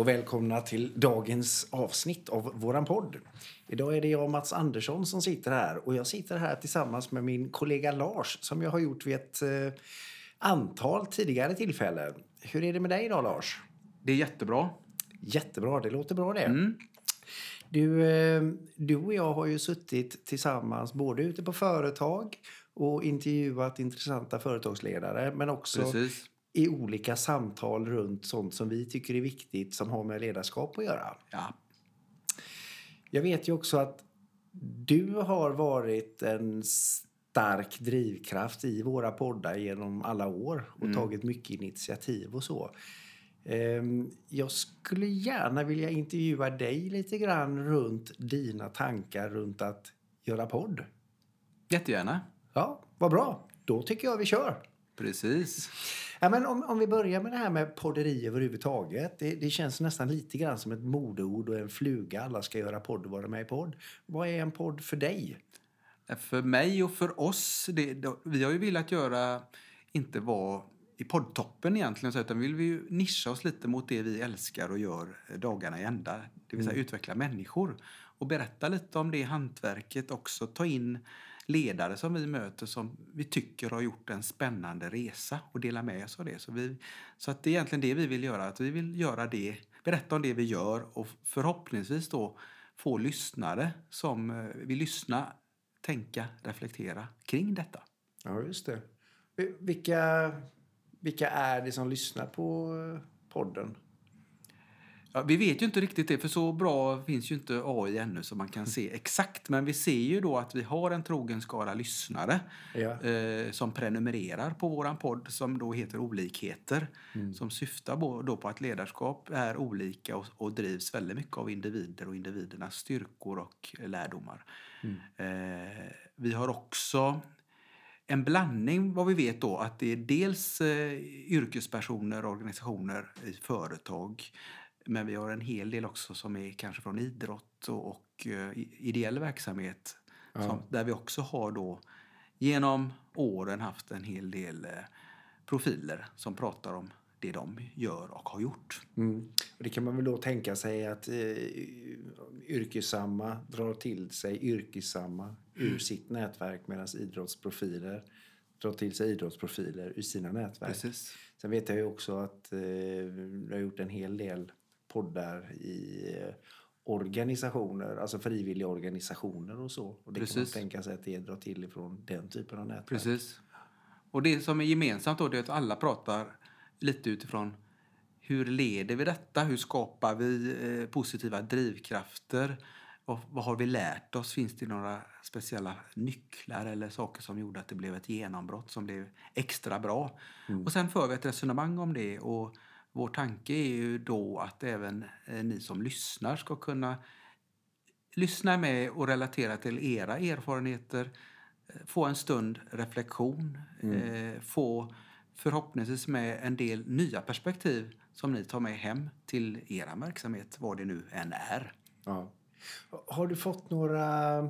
Och välkomna till dagens avsnitt av våran podd. Idag är det jag, Mats Andersson, som sitter här och jag sitter här tillsammans med min kollega Lars som jag har gjort vid ett eh, antal tidigare tillfällen. Hur är det med dig idag, Lars? Det är jättebra. Jättebra, det låter bra det. Mm. Du, eh, du och jag har ju suttit tillsammans både ute på företag och intervjuat intressanta företagsledare men också Precis. I olika samtal runt sånt som vi tycker är viktigt som har med ledarskap att göra. Ja. Jag vet ju också att du har varit en stark drivkraft i våra poddar genom alla år och tagit mycket initiativ och så. Ehm, Jag skulle gärna vilja intervjua dig lite grann runt dina tankar runt att göra podd. Jättegärna. Ja, vad bra. Då tycker jag vi kör. Precis. Ja, men om, om vi börjar med det här med podderi överhuvudtaget. Det, det känns nästan lite grann som ett modeord och en fluga. Alla ska göra podd och vara med i podd. Vad är en podd för dig? För mig och för oss, det, vi har ju velat göra, inte vara i poddtoppen egentligen, så, utan vi vill ju nischa oss lite mot det vi älskar och gör dagarna i ända. Det vill säga utveckla människor och berätta lite om det hantverket också. Ta in ledare som vi möter som vi tycker har gjort en spännande resa och dela med oss av det. Så, vi, så att det är egentligen det vi vill göra, att vi vill göra det, berätta om det vi gör och förhoppningsvis då få lyssnare som eh, vill lyssna tänka, reflektera kring detta. Ja, just det. Vilka, vilka är det som lyssnar på eh, podden? Ja, vi vet ju inte riktigt det, för så bra finns ju inte AI ännu så man kan se exakt. Men vi ser ju då att vi har en trogen skara lyssnare Ja. eh, som prenumererar på våran podd som då heter Olikheter. Som syftar bo- då på att ledarskap är olika och, och drivs väldigt mycket av individer och individernas styrkor och lärdomar. Eh, vi har också en blandning vad vi vet då att det är dels eh, yrkespersoner, organisationer i företag men vi har en hel del också som är kanske från idrott och, och eh, ideell verksamhet som, där vi också har då genom åren haft en hel del eh, profiler som pratar om det de gör och har gjort. Mm. Och det kan man väl då tänka sig att eh, yrkessamma drar till sig yrkessamma ur sitt nätverk medan idrottsprofiler drar till sig idrottsprofiler ur sina nätverk. Precis. Sen vet jag ju också att eh, du har gjort en hel del poddar i organisationer, alltså frivilliga organisationer och så. Och det kan man Precis. tänka sig att det drar till ifrån den typen av nätverk. Precis. Och det som är gemensamt då det är att alla pratar lite utifrån hur leder vi detta? Hur skapar vi eh, positiva drivkrafter? Och vad har vi lärt oss? Finns det några speciella nycklar eller saker som gjorde att det blev ett genombrott som blev extra bra? Och sen för vi ett resonemang om det och vår tanke är ju då att även eh, ni som lyssnar ska kunna lyssna med och relatera till era erfarenheter, eh, få en stund reflektion, eh, få förhoppningsvis med en del nya perspektiv som ni tar med hem till era verksamhet, vad det nu än är. Ja. Har du fått några,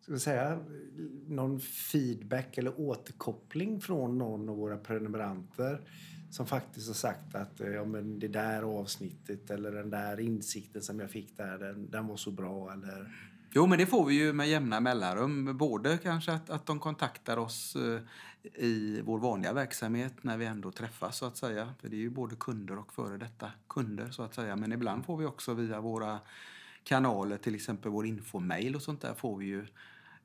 ska vi säga, någon feedback eller återkoppling från någon av våra prenumeranter som faktiskt har sagt att eh, ja, men det där avsnittet eller den där insikten som jag fick där, den, den var så bra eller... Jo, men det får vi ju med jämna mellanrum. Både kanske att, att de kontaktar oss eh, i vår vanliga verksamhet när vi ändå träffas så att säga. För det är ju både kunder och före detta kunder så att säga. Men ibland får vi också via våra kanaler, till exempel vår infomail och sånt där, får vi ju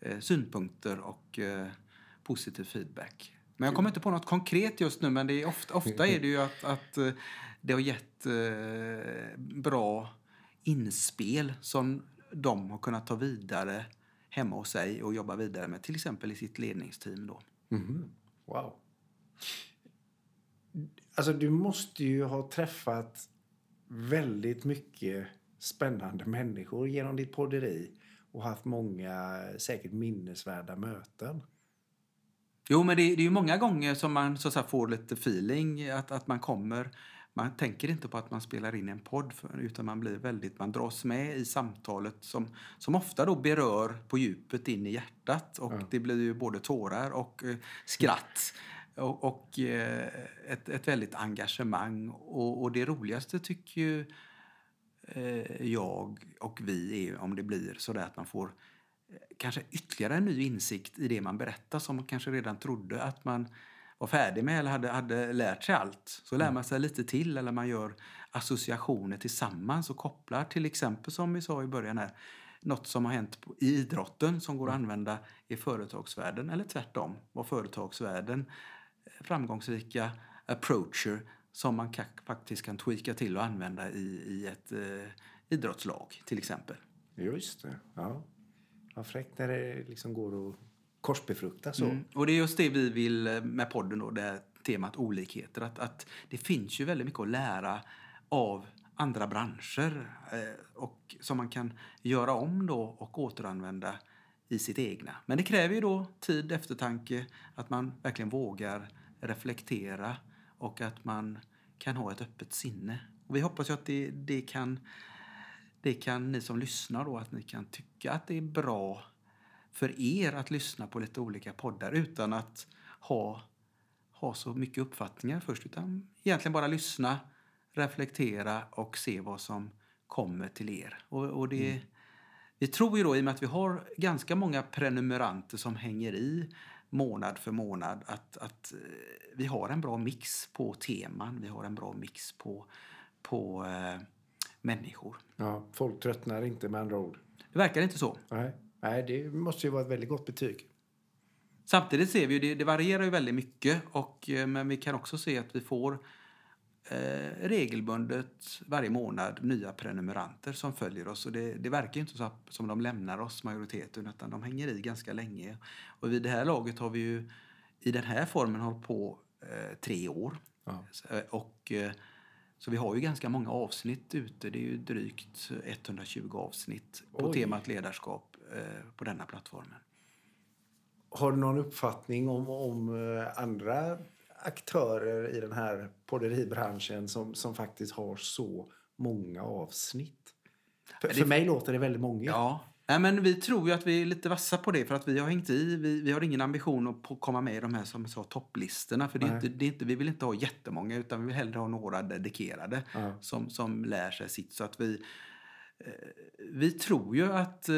eh, synpunkter och eh, positiv feedback. Men jag kommer inte på något konkret just nu, men det är ofta, ofta är det ju att, att eh, det har gett eh, bra inspel som de har kunnat ta vidare hemma hos sig och jobba vidare med, till exempel i sitt ledningsteam. Då. Mhm. Wow. Alltså du måste ju ha träffat väldigt mycket spännande människor genom ditt podderi och haft många säkert minnesvärda möten. Jo, men det, det är ju många gånger som man så att får lite feeling. Att, att man kommer... Man tänker inte på att man spelar in en podd utan man blir väldigt, man dras med i samtalet som, som ofta då berör på djupet in i hjärtat. Och Ja. det blir ju både tårar och eh, skratt. Och, och eh, ett, ett väldigt engagemang. Och, och det roligaste tycker ju eh, jag och vi är om det blir så där att man får kanske ytterligare en ny insikt i det man berättar som man kanske redan trodde att man var färdig med eller hade, hade lärt sig allt. Så lär man sig lite till eller man gör associationer tillsammans och kopplar till exempel som vi sa i början här något som har hänt i idrotten som går att använda i företagsvärlden eller tvärtom. Var företagsvärlden framgångsrika approacher som man faktiskt kan tweaka till och använda i, i ett eh, idrottslag till exempel. Just det. Ja. Vad fräckt när det liksom går att korsbefrukta så. Mm. Och det är just det vi vill eh, med podden då, det temat olikheter. Att, att det finns ju väldigt mycket att lära av andra branscher eh, och som man kan göra om då och återanvända i sitt egna. Men det kräver ju då tid, eftertanke, att man verkligen vågar reflektera och att man kan ha ett öppet sinne. Och vi hoppas ju att det, det kan det kan ni som lyssnar då, att ni kan tycka att det är bra för er att lyssna på lite olika poddar utan att ha, ha så mycket uppfattningar först. Utan egentligen bara lyssna, reflektera och se vad som kommer till er. Och, och det, Vi tror ju då, i och med att vi har ganska många prenumeranter som hänger i månad för månad, att, att eh, vi har en bra mix på teman. Vi har en bra mix på, på eh, människor. Ja, folk tröttnar inte med andra ord. Det verkar inte så. Nej. Nej, det måste ju vara ett väldigt gott betyg. Samtidigt ser vi ju det, det varierar ju väldigt mycket och, eh, men vi kan också se att vi får eh, regelbundet varje månad nya prenumeranter som följer oss. Och det, det verkar ju inte så att, som de lämnar oss, majoriteten, utan de hänger i ganska länge. Och vid det här laget har vi ju i den här formen hållit på eh, tre år. Ja. Eh, Och, eh, så vi har ju ganska många avsnitt ute. Det är ju drygt 120 avsnitt på Oj. temat ledarskap eh, på denna plattformen. Har du någon uppfattning om, om eh, andra aktörer i den här podderibranschen som, som faktiskt har så många avsnitt? För, för mig låter det väldigt många. Ja. Nej, men vi tror ju att vi är lite vassa på det för att vi har hängt i. Vi, vi har ingen ambition att komma med i de här som sa, topplistorna. För det är Nej. inte, det är inte, vi vill inte ha jättemånga utan vi vill hellre ha några dedikerade Ja. som, som lär sig sitt. Så att vi, eh, vi tror ju att eh,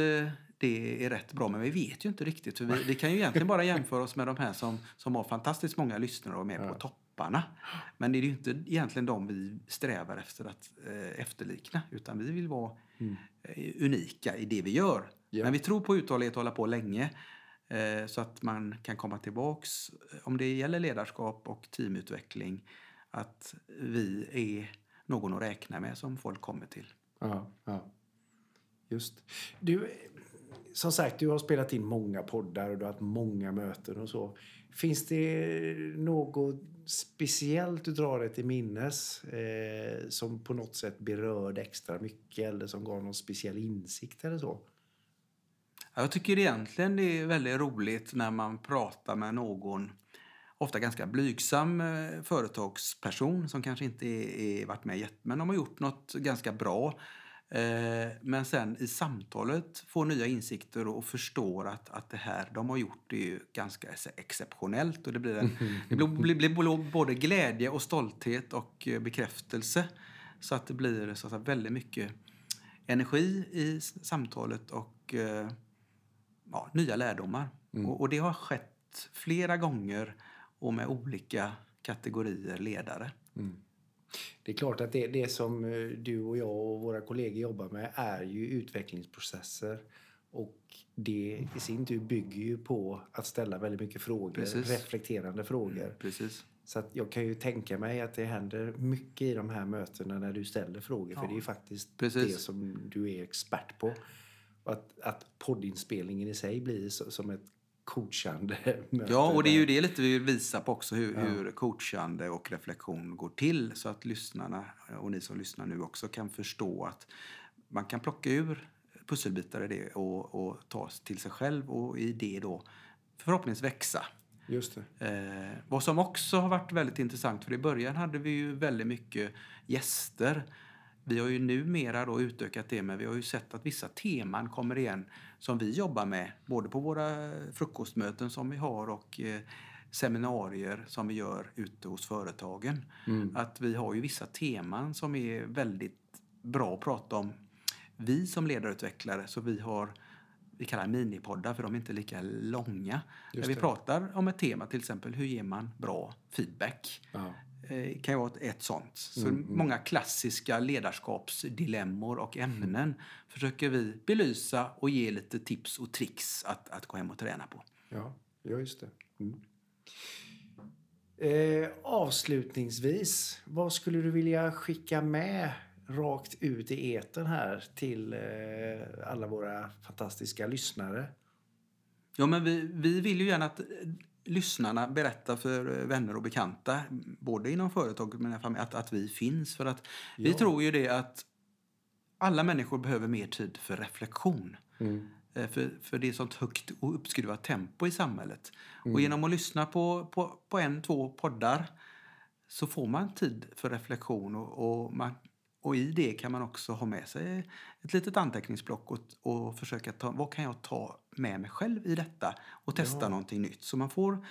det är rätt bra men vi vet ju inte riktigt. För vi, vi kan ju egentligen bara jämföra oss med de här som, som har fantastiskt många lyssnare och är med på topparna. Men det är ju inte egentligen de vi strävar efter att eh, efterlikna utan vi vill vara Mm. eh, unika i det vi gör. Ja. Men vi tror på uthållighet och hålla på länge. Eh, så att man kan komma tillbaks eh, om det gäller ledarskap och teamutveckling. Att vi är någon att räkna med som folk kommer till. Ja, ja. Just. Du, som sagt, du har spelat in många poddar och du har haft många möten och så. Finns det något speciellt du drar dig till minnes eh, som på något sätt berörde extra mycket eller som gav någon speciell insikt eller så? Jag tycker egentligen det är väldigt roligt när man pratar med någon ofta ganska blygsam eh, företagsperson som kanske inte är, är varit med jätte, men de har gjort något ganska bra. Eh, men sen i samtalet får nya insikter och förstår att, att det här de har gjort är ju ganska ex- exceptionellt. Och det blir, en, det blir, blir, både glädje och stolthet och eh, bekräftelse. Så att det blir så att väldigt mycket energi i samtalet och eh, ja, nya lärdomar. Och, och det har skett flera gånger och med olika kategorier ledare. Det är klart att det, det som eh, du och jag och våra kollegor jobbar med är ju utvecklingsprocesser. Och det i sin tur bygger ju på att ställa väldigt mycket frågor, Precis. reflekterande frågor. Precis. Så att jag kan ju tänka mig att det händer mycket i de här mötena när du ställer frågor. För Ja. det är ju faktiskt Precis. det som du är expert på. Att, att poddinspelningen i sig blir som ett coachande. Ja, och det är ju det lite vi visa på också hur, Ja. hur coachande och reflektion går till så att lyssnarna och ni som lyssnar nu också kan förstå att man kan plocka ur pusselbitar i det och, och ta till sig själv och i det då förhoppningsvis växa. Just det. Eh, vad som också har varit väldigt intressant, för i början hade vi ju väldigt mycket gäster. Vi har ju numera då utökat det, men vi har ju sett att vissa teman kommer igen som vi jobbar med, både på våra frukostmöten som vi har och eh, seminarier som vi gör ute hos företagen. Att vi har ju vissa teman som är väldigt bra att prata om. Vi som ledarutvecklare, så vi har vi kallar minipoddar för de är inte lika långa. Just Där vi det. pratar om ett tema, till exempel hur ger man bra feedback? Ja. Eh, kan ju vara ett, sånt. Så Mm, många klassiska ledarskapsdilemmor och ämnen försöker vi belysa och ge lite tips och tricks att, att gå hem och träna på. Ja, ja just det. Mm. Eh, avslutningsvis, vad skulle du vilja skicka med rakt ut i etern här till eh, alla våra fantastiska lyssnare? Ja, men vi, vi vill ju gärna att lyssnarna berättar för eh, vänner och bekanta, både inom företaget men även familj, att, att vi finns. För att vi Ja. tror ju det att alla människor behöver mer tid för reflektion. Mm. Eh, För, för det är sånt högt och uppskruvat tempo i samhället. Mm. Och genom att lyssna på, på, på en, två poddar så får man tid för reflektion och, och, man, och i det kan man också ha med sig ett litet anteckningsblock och, och försöka ta, vad kan jag ta med mig själv i detta och testa Ja. någonting nytt. Så man får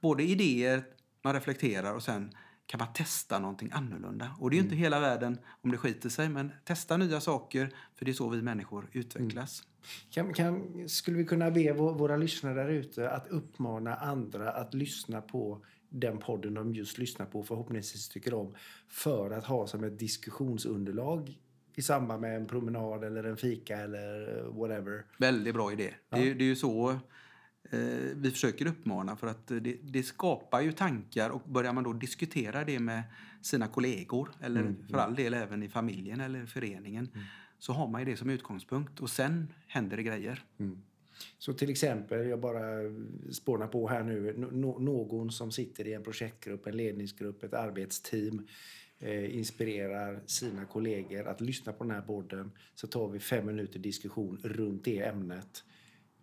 både idéer, man reflekterar och sen kan man testa någonting annorlunda. Och det är ju Mm. inte hela världen om det skiter sig, men testa nya saker för det är så vi människor utvecklas. Kan, kan, skulle vi kunna be vå- våra lyssnare där ute att uppmana andra att lyssna på den podden de just lyssnar på och förhoppningsvis tycker om för att ha som ett diskussionsunderlag i samband med en promenad eller en fika eller whatever. Väldigt bra idé. Ja. Det, är, ju- det är ju så eh, vi försöker uppmana för att det, det skapar ju tankar och börjar man då diskutera det med sina kollegor eller Mm, för all del även i familjen eller föreningen så har man ju det som utgångspunkt och sen händer det grejer. Så till exempel, jag bara spånar på här nu, nå- någon som sitter i en projektgrupp, en ledningsgrupp, ett arbetsteam eh, inspirerar sina kollegor att lyssna på den här podden så tar vi fem minuter diskussion runt det ämnet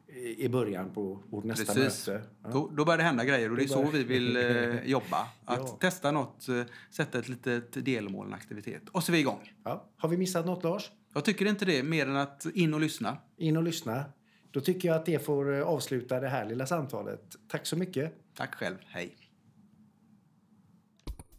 i i början på vårt nästa Precis. möte. Ja. Då, då börjar det hända grejer och det är så vi vill eh, jobba. Att Ja. testa något, eh, sätta ett litet delmål, en aktivitet och så är vi igång. Ja. Har vi missat något Lars? Jag tycker inte det mer än att in och lyssna. In och lyssna. Då tycker jag att det får eh, avsluta det här lilla samtalet. Tack så mycket. Tack själv. Hej.